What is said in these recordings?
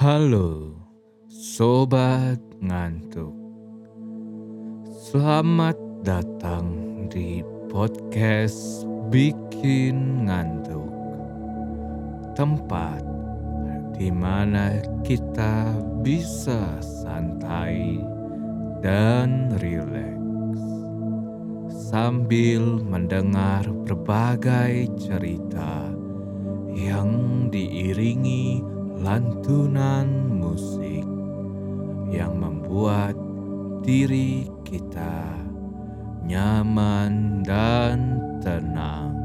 Halo, sobat ngantuk. Selamat datang di podcast Bikin Ngantuk. Tempat di mana kita bisa santai dan rileks sambil mendengar berbagai cerita yang diiringi lantunan musik yang membuat diri kita nyaman dan tenang,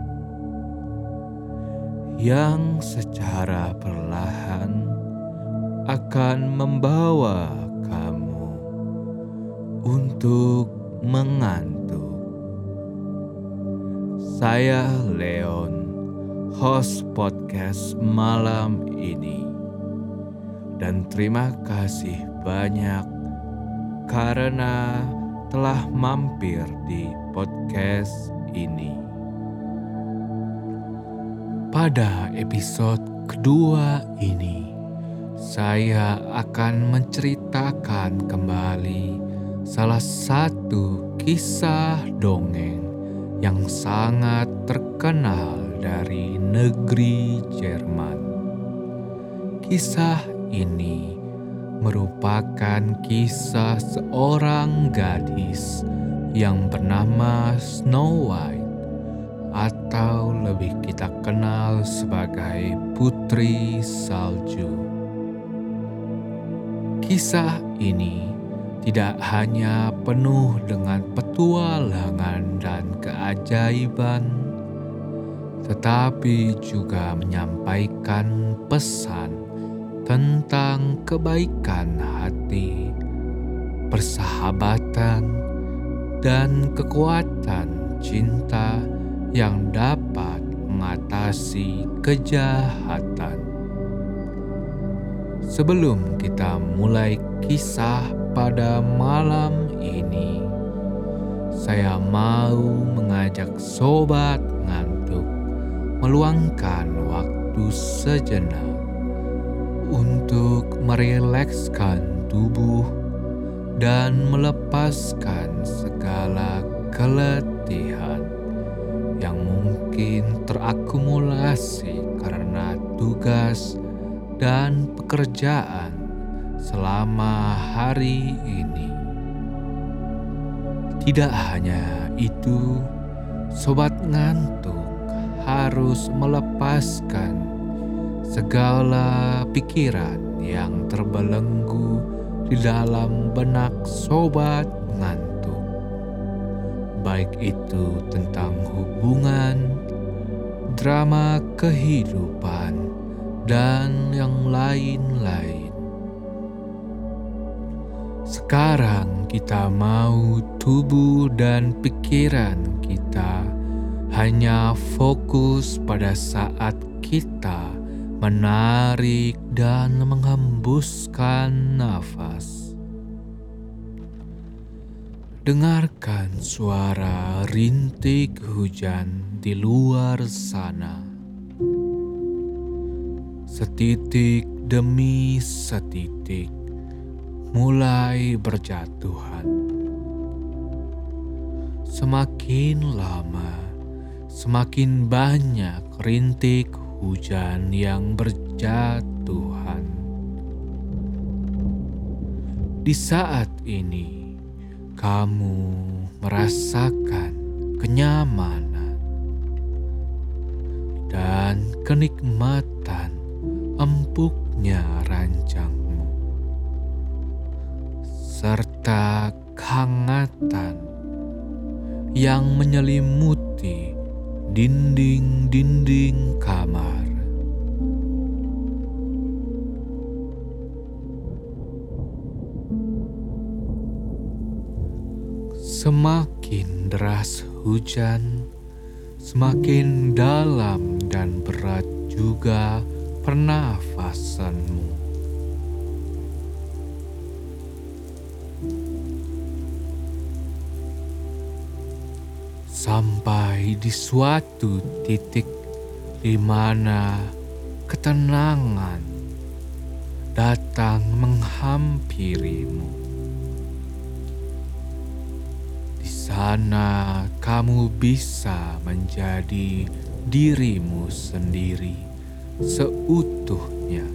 yang secara perlahan akan membawa kamu untuk mengantuk. Saya Leon, host podcast malam ini dan terima kasih banyak karena telah mampir di podcast ini. Pada episode kedua ini, saya akan menceritakan kembali salah satu kisah dongeng yang sangat terkenal dari negeri Jerman. Kisah ini merupakan kisah seorang gadis yang bernama Snow White atau lebih kita kenal sebagai Putri Salju. Kisah ini tidak hanya penuh dengan petualangan dan keajaiban, tetapi juga menyampaikan pesan tentang kebaikan hati, persahabatan, dan kekuatan cinta yang dapat mengatasi kejahatan. Sebelum kita mulai kisah pada malam ini, saya mau mengajak sobat ngantuk meluangkan waktu sejenak untuk merilekskan tubuh dan melepaskan segala keletihan yang mungkin terakumulasi karena tugas dan pekerjaan selama hari ini. Tidak hanya itu, sobat ngantuk harus melepaskan segala pikiran yang terbelenggu di dalam benak sobat ngantuk. Baik itu tentang hubungan, drama kehidupan, dan yang lain-lain. Sekarang kita mau tubuh dan pikiran kita hanya fokus pada saat kita menarik dan menghembuskan nafas. Dengarkan suara rintik hujan di luar sana. Setitik demi setitik mulai berjatuhan. Semakin lama, semakin banyak rintik hujan yang berjatuhan. Di saat ini, kamu merasakan kenyamanan dan kenikmatan empuknya rancangmu, serta kehangatan yang menyelimuti dinding-dinding kamar. Semakin deras hujan, semakin dalam dan berat juga pernafasanmu. Sampai di suatu titik di mana ketenangan datang menghampirimu. Di sana kamu bisa menjadi dirimu sendiri seutuhnya,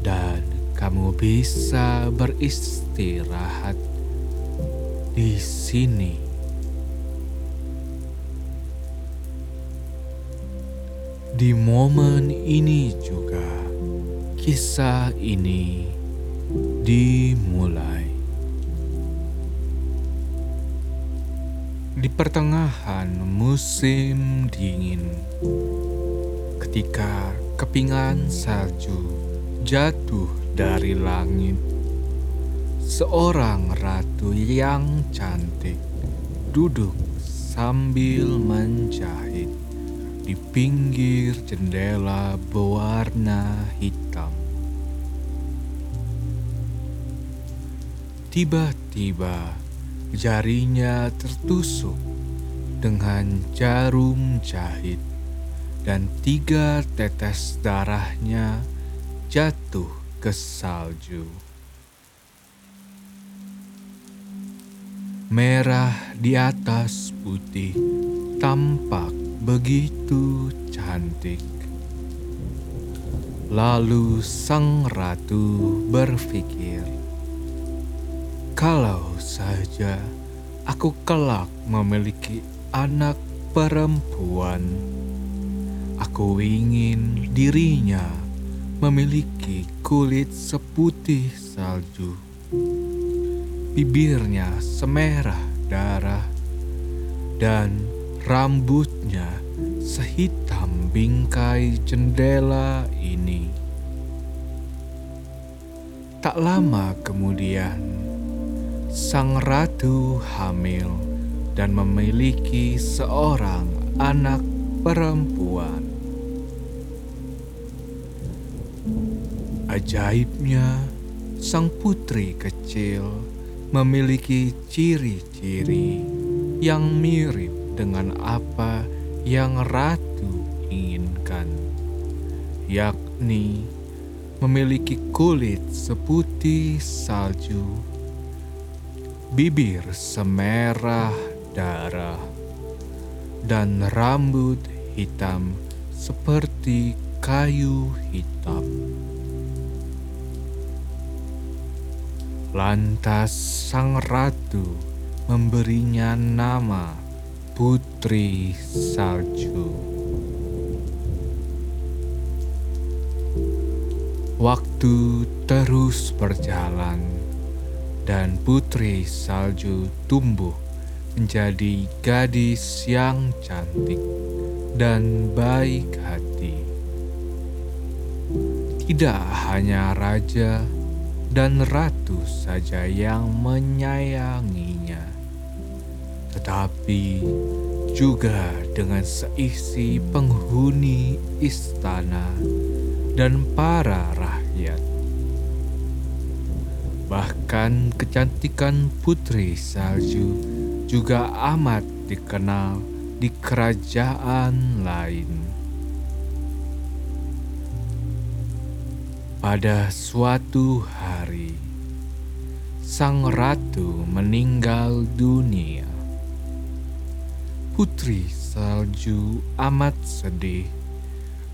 dan kamu bisa beristirahat di sini. Di momen ini juga kisah ini dimulai. Di pertengahan musim dingin, ketika kepingan salju jatuh dari langit, seorang ratu yang cantik duduk sambil menjahit di pinggir jendela berwarna hitam. Tiba-tiba jarinya tertusuk dengan jarum jahit dan tiga tetes darahnya jatuh ke salju. Merah di atas putih tampak begitu cantik. Lalu sang ratu berpikir, "Kalau saja aku kelak memiliki anak perempuan, aku ingin dirinya memiliki kulit seputih salju, bibirnya semerah darah, dan Rambutnya sehitam bingkai jendela ini. Tak lama kemudian, sang ratu hamil dan memiliki seorang anak perempuan. Ajaibnya, sang putri kecil memiliki ciri-ciri yang mirip dengan apa yang ratu inginkan, yakni memiliki kulit seputih salju, bibir semerah darah, dan rambut hitam seperti kayu hitam. Lantas sang ratu memberinya nama Putri Salju Waktu terus berjalan dan Putri Salju tumbuh menjadi gadis yang cantik dan baik hati. Tidak hanya raja dan ratu saja yang menyayanginya tetapi juga dengan seisi penghuni istana dan para rakyat. Bahkan kecantikan putri salju juga amat dikenal di kerajaan lain. Pada suatu hari, sang ratu meninggal dunia. Putri Salju amat sedih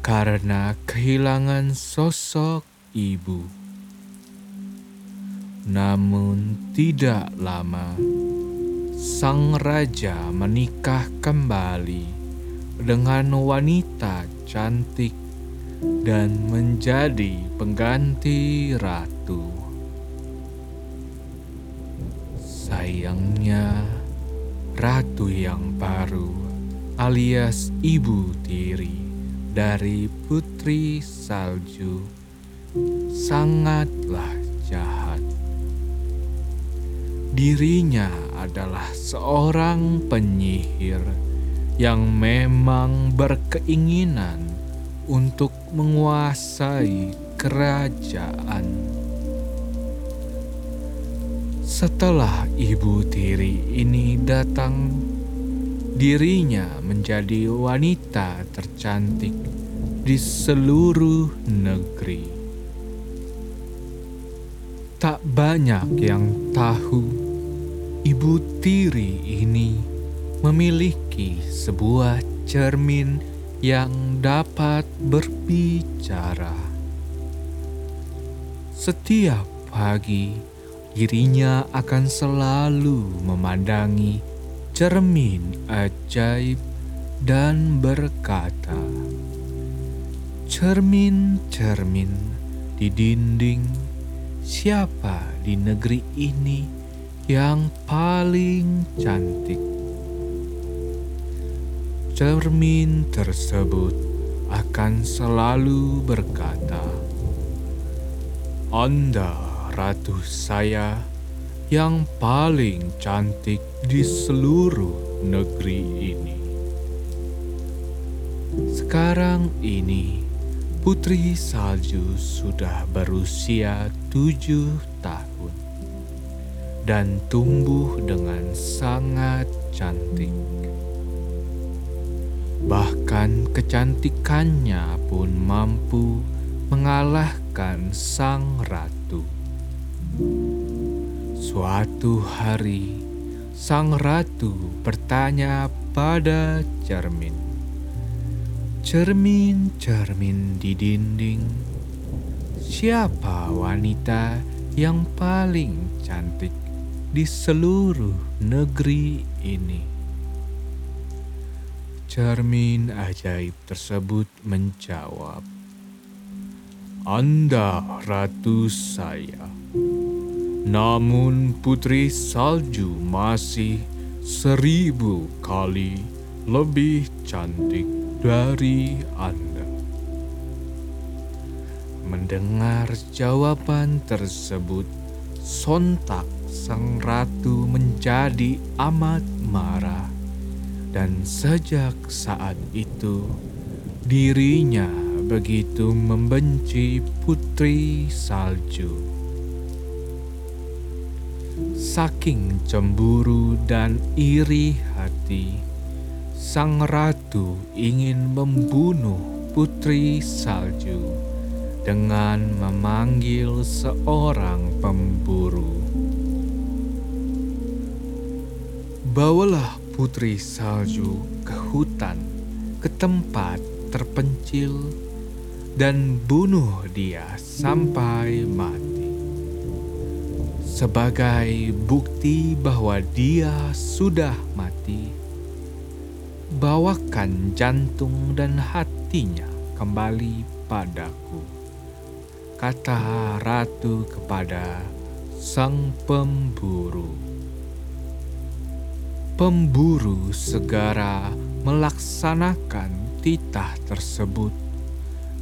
karena kehilangan sosok ibu. Namun tidak lama, sang raja menikah kembali dengan wanita cantik dan menjadi pengganti ratu. Sayangnya, ratu yang baru alias ibu tiri dari putri salju sangatlah jahat. Dirinya adalah seorang penyihir yang memang berkeinginan untuk menguasai kerajaan. Setelah ibu tiri ini datang, dirinya menjadi wanita tercantik di seluruh negeri. Tak banyak yang tahu ibu tiri ini memiliki sebuah cermin yang dapat berbicara. Setiap pagi, dirinya akan selalu memandangi cermin ajaib dan berkata, "Cermin-cermin di dinding, siapa di negeri ini yang paling cantik?" Cermin tersebut akan selalu berkata, "Anda, ratu saya, yang paling cantik di seluruh negeri ini." Sekarang ini, Putri Salju sudah berusia tujuh tahun dan tumbuh dengan sangat cantik. Bahkan kecantikannya pun mampu mengalahkan sang ratu. Suatu hari, sang ratu bertanya pada cermin, "Cermin-cermin di dinding, siapa wanita yang paling cantik di seluruh negeri ini?" Cermin ajaib tersebut menjawab, "Anda ratu saya, namun putri salju masih seribu kali lebih cantik dari Anda." Mendengar jawaban tersebut, sontak sang ratu menjadi amat marah dan sejak saat itu, dirinya begitu membenci putri salju. Saking cemburu dan iri hati, sang ratu ingin membunuh putri salju dengan memanggil seorang pemburu. Bawalah putri salju ke hutan, ke tempat terpencil, dan bunuh dia sampai mati. Sebagai bukti bahwa dia sudah mati, bawakan jantung dan hatinya kembali padaku, kata ratu kepada sang pemburu. Pemburu segera melaksanakan titah tersebut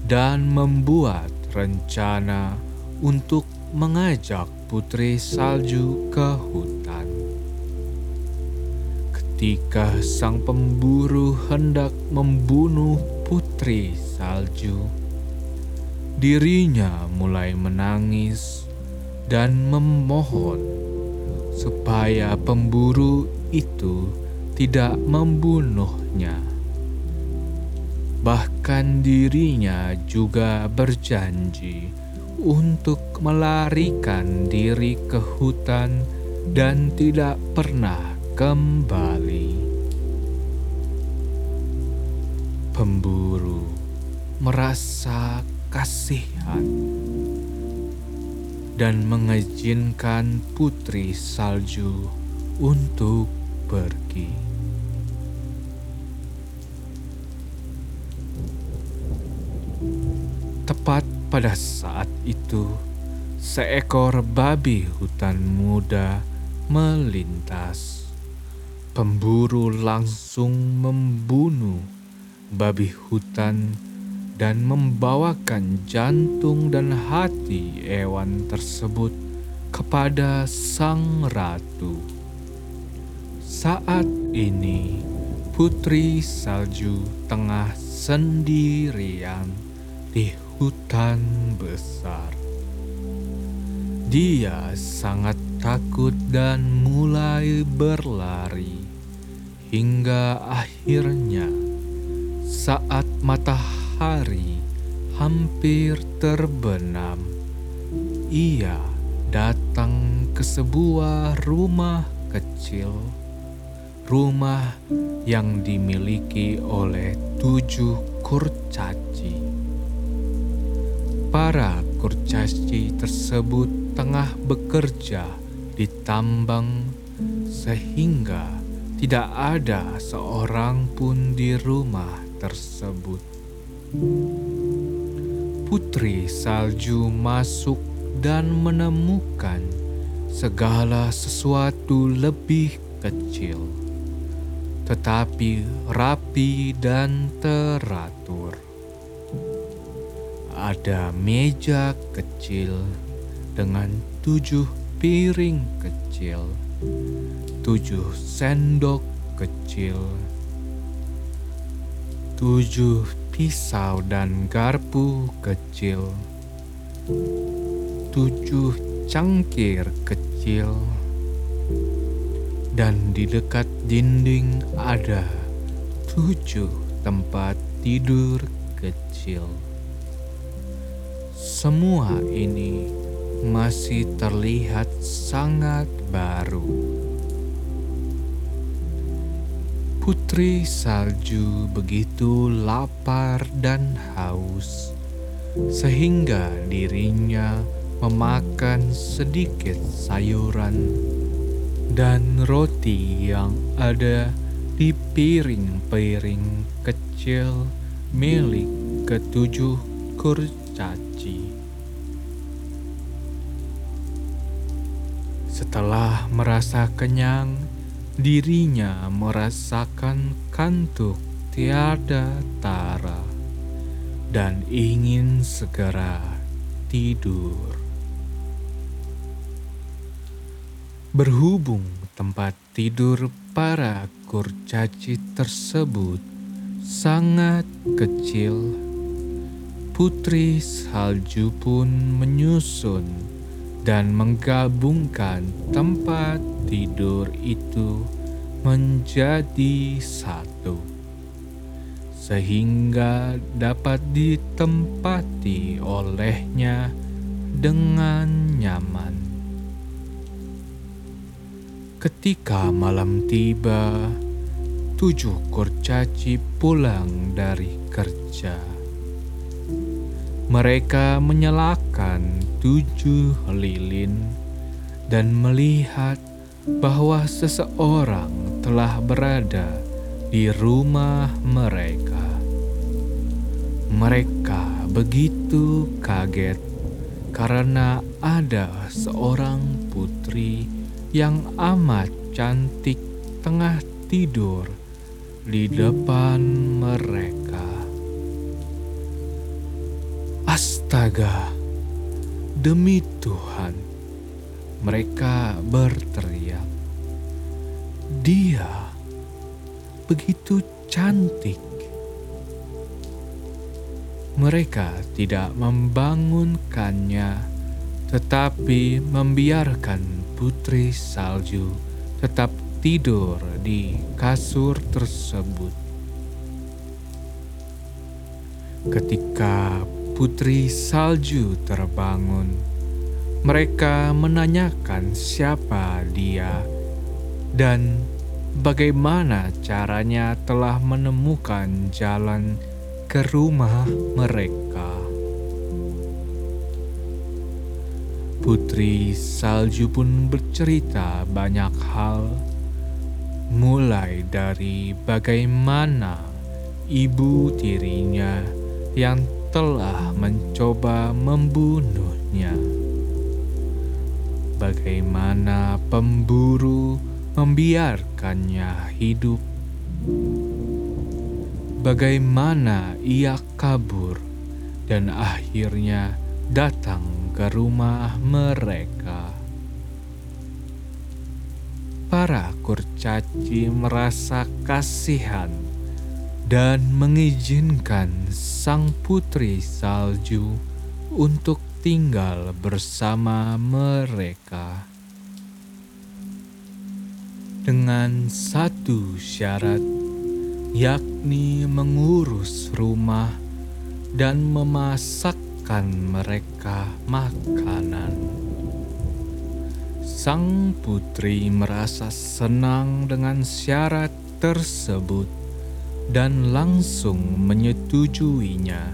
dan membuat rencana untuk mengajak putri salju ke hutan. Ketika sang pemburu hendak membunuh putri salju, dirinya mulai menangis dan memohon supaya pemburu itu tidak membunuhnya. Bahkan dirinya juga berjanji untuk melarikan diri ke hutan dan tidak pernah kembali. Pemburu merasa kasihan dan mengizinkan putri salju untuk pergi. Tepat pada saat itu, seekor babi hutan muda melintas. Pemburu langsung membunuh babi hutan dan membawakan jantung dan hati hewan tersebut kepada sang ratu. Saat ini, Putri Salju tengah sendirian di hutan besar. Dia sangat takut dan mulai berlari hingga akhirnya saat matahari hampir terbenam, ia datang ke sebuah rumah kecil, rumah yang dimiliki oleh tujuh kurcaci. Para kurcaci tersebut tengah bekerja di tambang, sehingga tidak ada seorang pun di rumah tersebut. Putri salju masuk dan menemukan segala sesuatu lebih kecil, tetapi rapi dan teratur. Ada meja kecil dengan tujuh piring kecil, tujuh sendok kecil, tujuh pisau dan garpu kecil, tujuh cangkir kecil, dan di dekat dinding ada tujuh tempat tidur kecil. Semua ini masih terlihat sangat baru. Putri salju begitu lapar dan haus, sehingga dirinya memakan sedikit sayuran dan roti yang ada di piring-piring kecil milik ketujuh kurcaci. Setelah merasa kenyang, dirinya merasakan kantuk tiada tara dan ingin segera tidur. Berhubung tempat tidur para kurcaci tersebut sangat kecil, putri salju pun menyusun dan menggabungkan tempat tidur itu menjadi satu, sehingga dapat ditempati olehnya dengan nyaman. Ketika malam tiba, tujuh kurcaci pulang dari kerja. Mereka menyalakan tujuh lilin dan melihat bahwa seseorang telah berada di rumah mereka. Mereka begitu kaget karena ada seorang putri yang amat cantik tengah tidur di depan mereka. Astaga, demi Tuhan! Mereka berteriak, "Dia begitu cantik!" Mereka tidak membangunkannya, tetapi membiarkan putri salju tetap tidur di kasur tersebut. Ketika putri salju terbangun, mereka menanyakan siapa dia dan bagaimana caranya telah menemukan jalan ke rumah mereka. Putri Salju pun bercerita banyak hal, mulai dari bagaimana ibu tirinya yang telah mencoba membunuhnya bagaimana pemburu membiarkannya hidup, bagaimana ia kabur dan akhirnya datang ke rumah mereka. Para kurcaci merasa kasihan dan mengizinkan sang putri salju untuk tinggal bersama mereka dengan satu syarat, yakni mengurus rumah dan memasakkan mereka makanan. Sang putri merasa senang dengan syarat tersebut dan langsung menyetujuinya.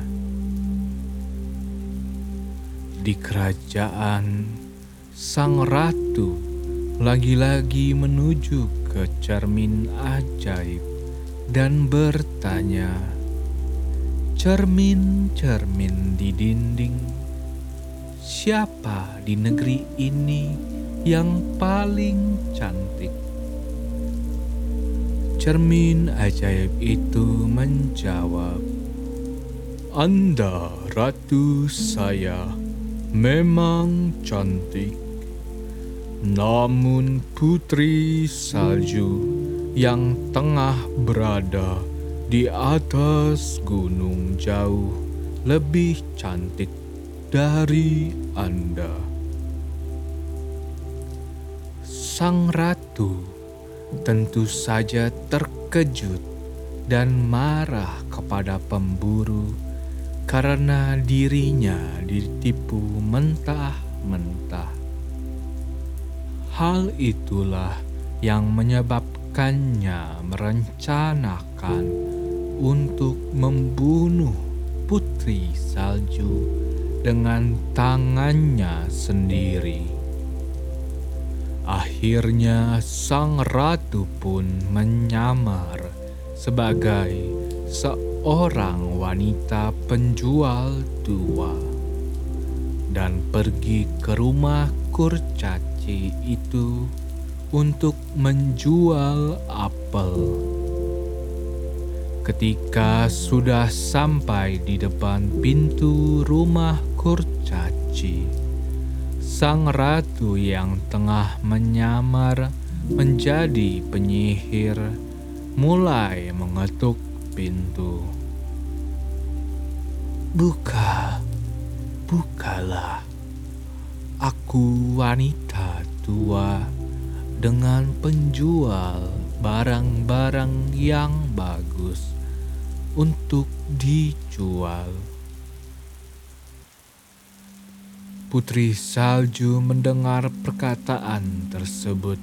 Di kerajaan, sang ratu lagi-lagi menuju ke cermin ajaib dan bertanya, "Cermin-cermin di dinding, siapa di negeri ini yang paling cantik?" Cermin ajaib itu menjawab, "Anda, ratu saya, memang cantik. Namun putri salju yang tengah berada di atas gunung jauh lebih cantik dari Anda." Sang ratu tentu saja terkejut dan marah kepada pemburu karena dirinya ditipu mentah-mentah. Hal itulah yang menyebabkannya merencanakan untuk membunuh putri salju dengan tangannya sendiri. Akhirnya sang ratu pun menyamar sebagai seorang wanita penjual tua dan pergi ke rumah kurcaci itu untuk menjual apel. Ketika sudah sampai di depan pintu rumah kurcaci, sang ratu yang tengah menyamar menjadi penyihir mulai mengetuk pintu. Buka, bukalah. Aku wanita tua dengan penjual barang-barang yang bagus untuk dijual. Putri Salju mendengar perkataan tersebut,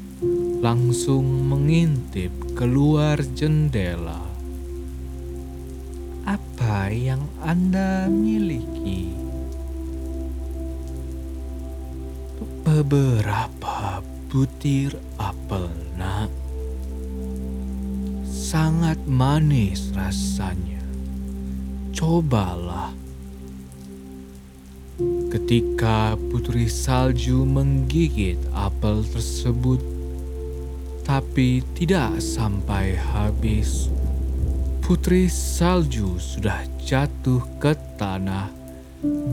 langsung mengintip keluar jendela. Apa yang Anda miliki? Beberapa butir apel, Nak. Sangat manis rasanya. Cobalah Ketika putri salju menggigit apel tersebut, tapi tidak sampai habis, putri salju sudah jatuh ke tanah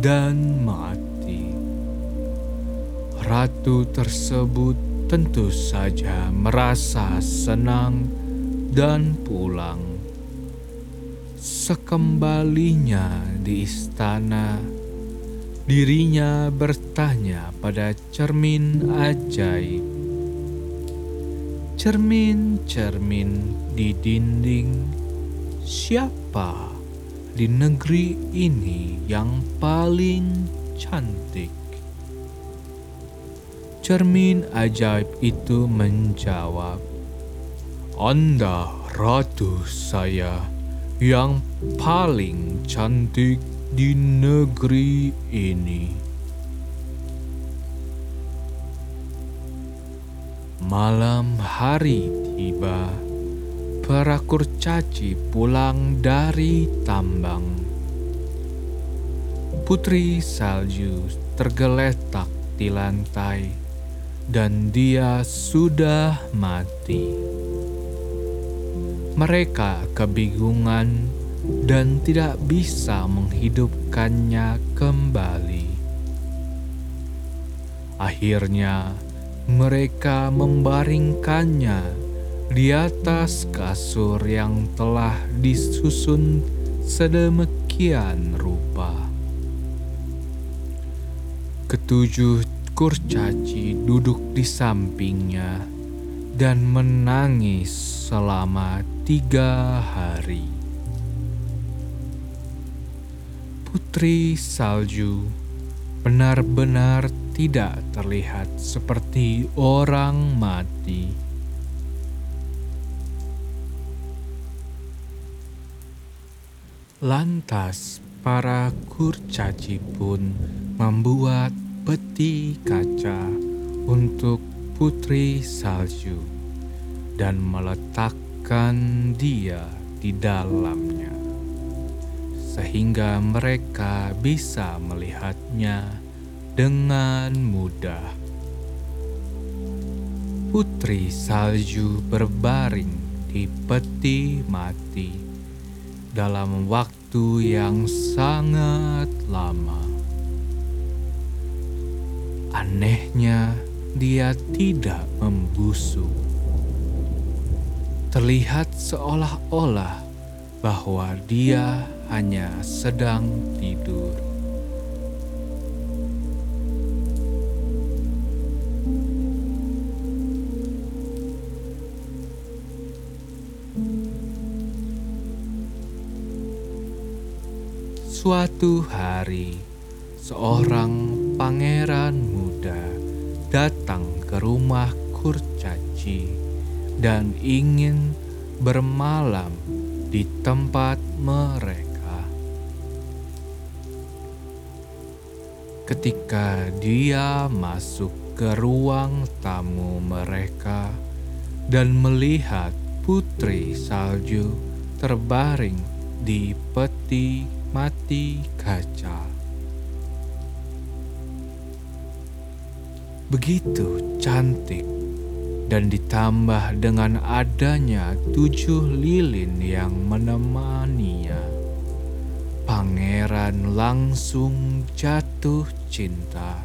dan mati. Ratu tersebut tentu saja merasa senang dan pulang. Sekembalinya di istana, Dirinya bertanya pada cermin ajaib. Cermin-cermin di dinding, siapa di negeri ini yang paling cantik? Cermin ajaib itu menjawab, "Anda, ratu saya, yang paling cantik di negeri ini. Malam hari tiba, para kurcaci pulang dari tambang. Putri salju tergeletak di lantai, dan dia sudah mati. Mereka kebingungan dan tidak bisa menghidupkannya kembali. Akhirnya, mereka membaringkannya di atas kasur yang telah disusun sedemikian rupa. Ketujuh kurcaci duduk di sampingnya dan menangis selama tiga hari. Putri Salju benar-benar tidak terlihat seperti orang mati. Lantas, para kurcaci pun membuat peti kaca untuk putri salju dan meletakkan dia di dalamnya, sehingga mereka bisa melihatnya dengan mudah. Putri salju berbaring di peti mati dalam waktu yang sangat lama. Anehnya, dia tidak membusuk. Terlihat seolah-olah bahwa dia hanya sedang tidur. Suatu hari, seorang pangeran muda datang ke rumah kurcaci dan ingin bermalam di tempat mereka. Ketika dia masuk ke ruang tamu mereka dan melihat putri salju terbaring di peti mati kaca. Begitu cantik dan ditambah dengan adanya tujuh lilin yang menemaninya. Pangeran langsung jatuh cinta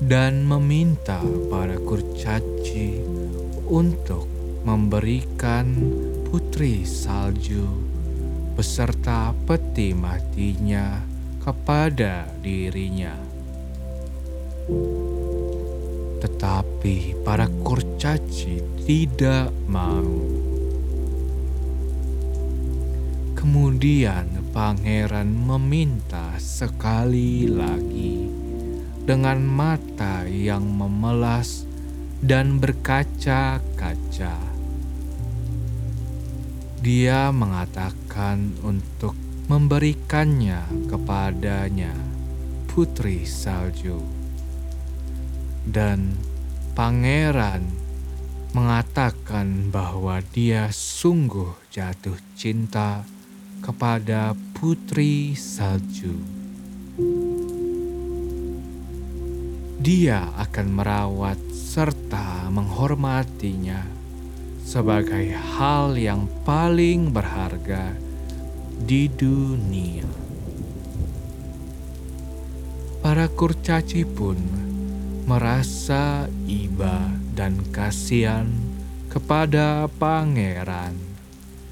dan meminta para kurcaci untuk memberikan putri salju beserta peti matinya kepada dirinya. Tetapi para kurcaci tidak mau. Kemudian pangeran meminta sekali lagi dengan mata yang memelas dan berkaca-kaca dia mengatakan untuk memberikannya kepadanya putri salju. Dan pangeran mengatakan bahwa dia sungguh jatuh cinta kepada putri salju. Dia akan merawat serta menghormatinya sebagai hal yang paling berharga di dunia. Para kurcaci pun merasa iba dan kasihan kepada pangeran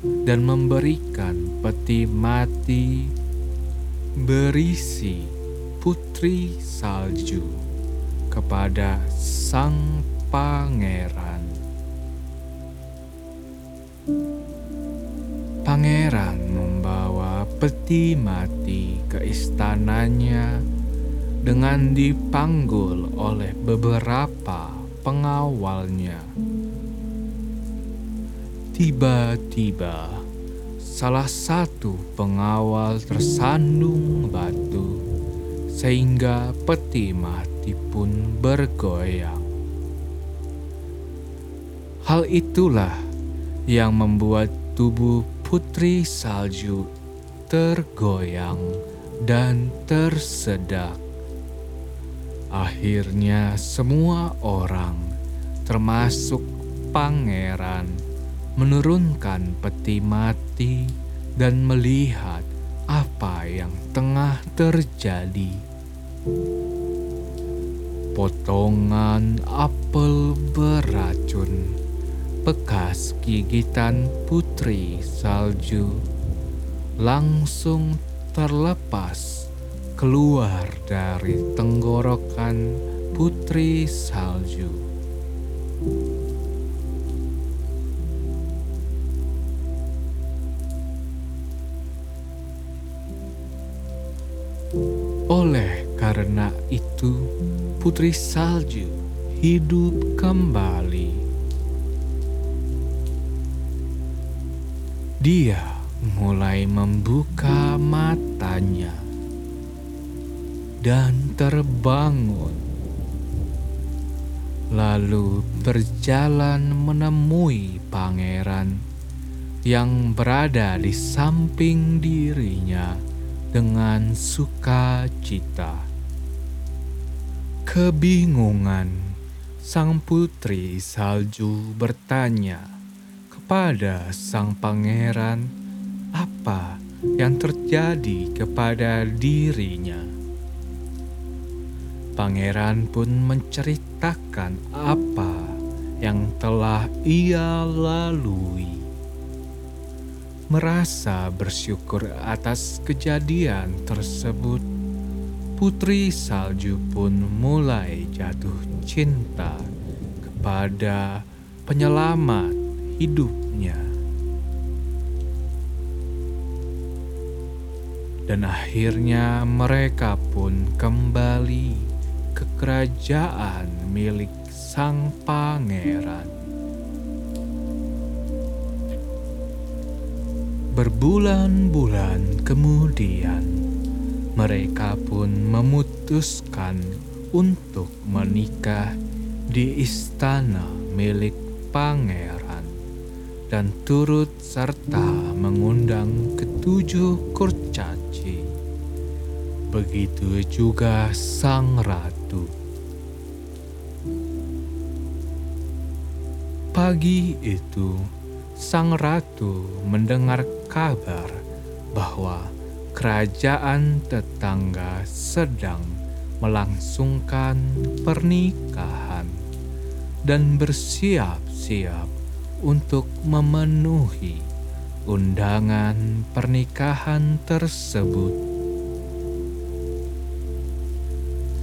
dan memberikan peti mati berisi putri salju kepada sang pangeran. Pangeran membawa peti mati ke istananya dengan dipanggul oleh beberapa pengawalnya. Tiba-tiba, salah satu pengawal tersandung batu, sehingga peti mati pun bergoyang. Hal itulah yang membuat tubuh putri salju tergoyang dan tersedak. Akhirnya, semua orang, termasuk pangeran, menurunkan peti mati dan melihat apa yang tengah terjadi. Potongan apel beracun bekas gigitan putri salju langsung terlepas keluar dari tenggorokan putri salju. Oleh Karena itu, putri salju hidup kembali. Dia mulai membuka matanya dan terbangun, lalu berjalan menemui pangeran yang berada di samping dirinya dengan sukacita. Kebingungan, sang putri salju bertanya kepada sang pangeran apa yang terjadi kepada dirinya. Pangeran pun menceritakan apa yang telah ia lalui. Merasa bersyukur atas kejadian tersebut Putri Salju pun mulai jatuh cinta kepada penyelamat hidupnya. Dan akhirnya mereka pun kembali ke kerajaan milik sang pangeran. Berbulan-bulan kemudian, mereka pun memutuskan untuk menikah di istana milik pangeran dan turut serta mengundang ketujuh kurcaci. Begitu juga sang ratu. Pagi itu, sang ratu mendengar kabar bahwa kerajaan tetangga sedang melangsungkan pernikahan dan bersiap-siap untuk memenuhi undangan pernikahan tersebut.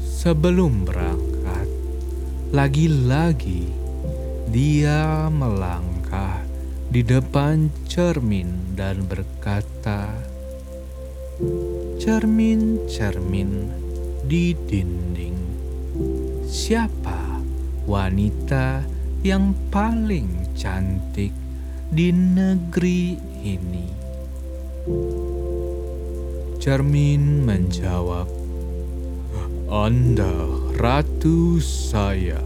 Sebelum berangkat, lagi-lagi dia melangkah di depan cermin dan berkata, cermin-cermin di dinding. Siapa wanita yang paling cantik di negeri ini? Cermin menjawab, "Anda, ratu saya,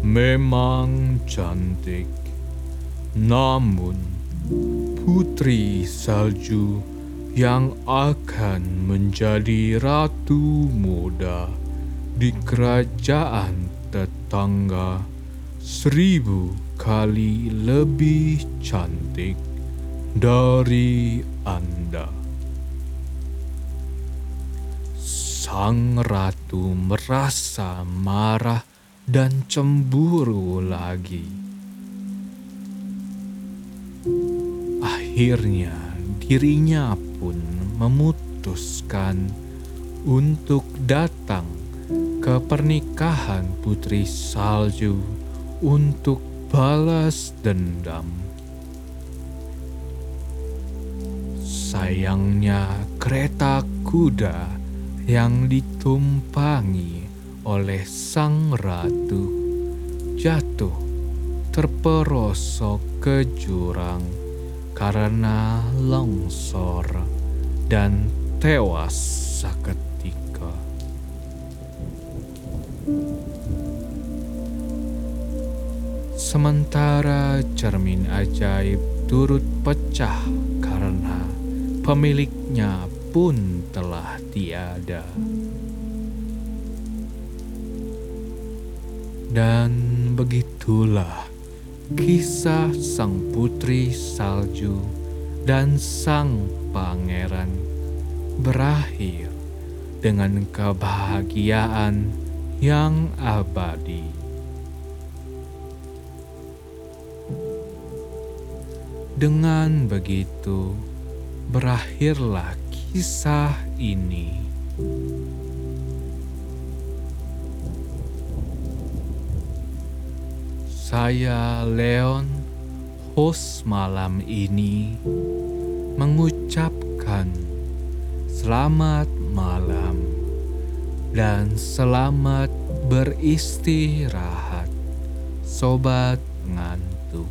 memang cantik, namun putri salju." yang akan menjadi ratu muda di kerajaan tetangga seribu kali lebih cantik dari Anda. Sang ratu merasa marah dan cemburu lagi. Akhirnya dirinya pun memutuskan untuk datang ke pernikahan Putri Salju untuk balas dendam. Sayangnya, kereta kuda yang ditumpangi oleh sang ratu jatuh terperosok ke jurang karena longsor dan tewas seketika. Sementara cermin ajaib turut pecah karena pemiliknya pun telah tiada. Dan begitulah Kisah sang putri salju dan sang pangeran berakhir dengan kebahagiaan yang abadi. Dengan begitu, berakhirlah kisah ini. Saya Leon, host malam ini, mengucapkan selamat malam dan selamat beristirahat, sobat ngantuk.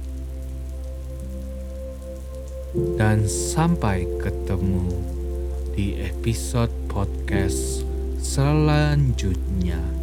Dan sampai ketemu di episode podcast selanjutnya.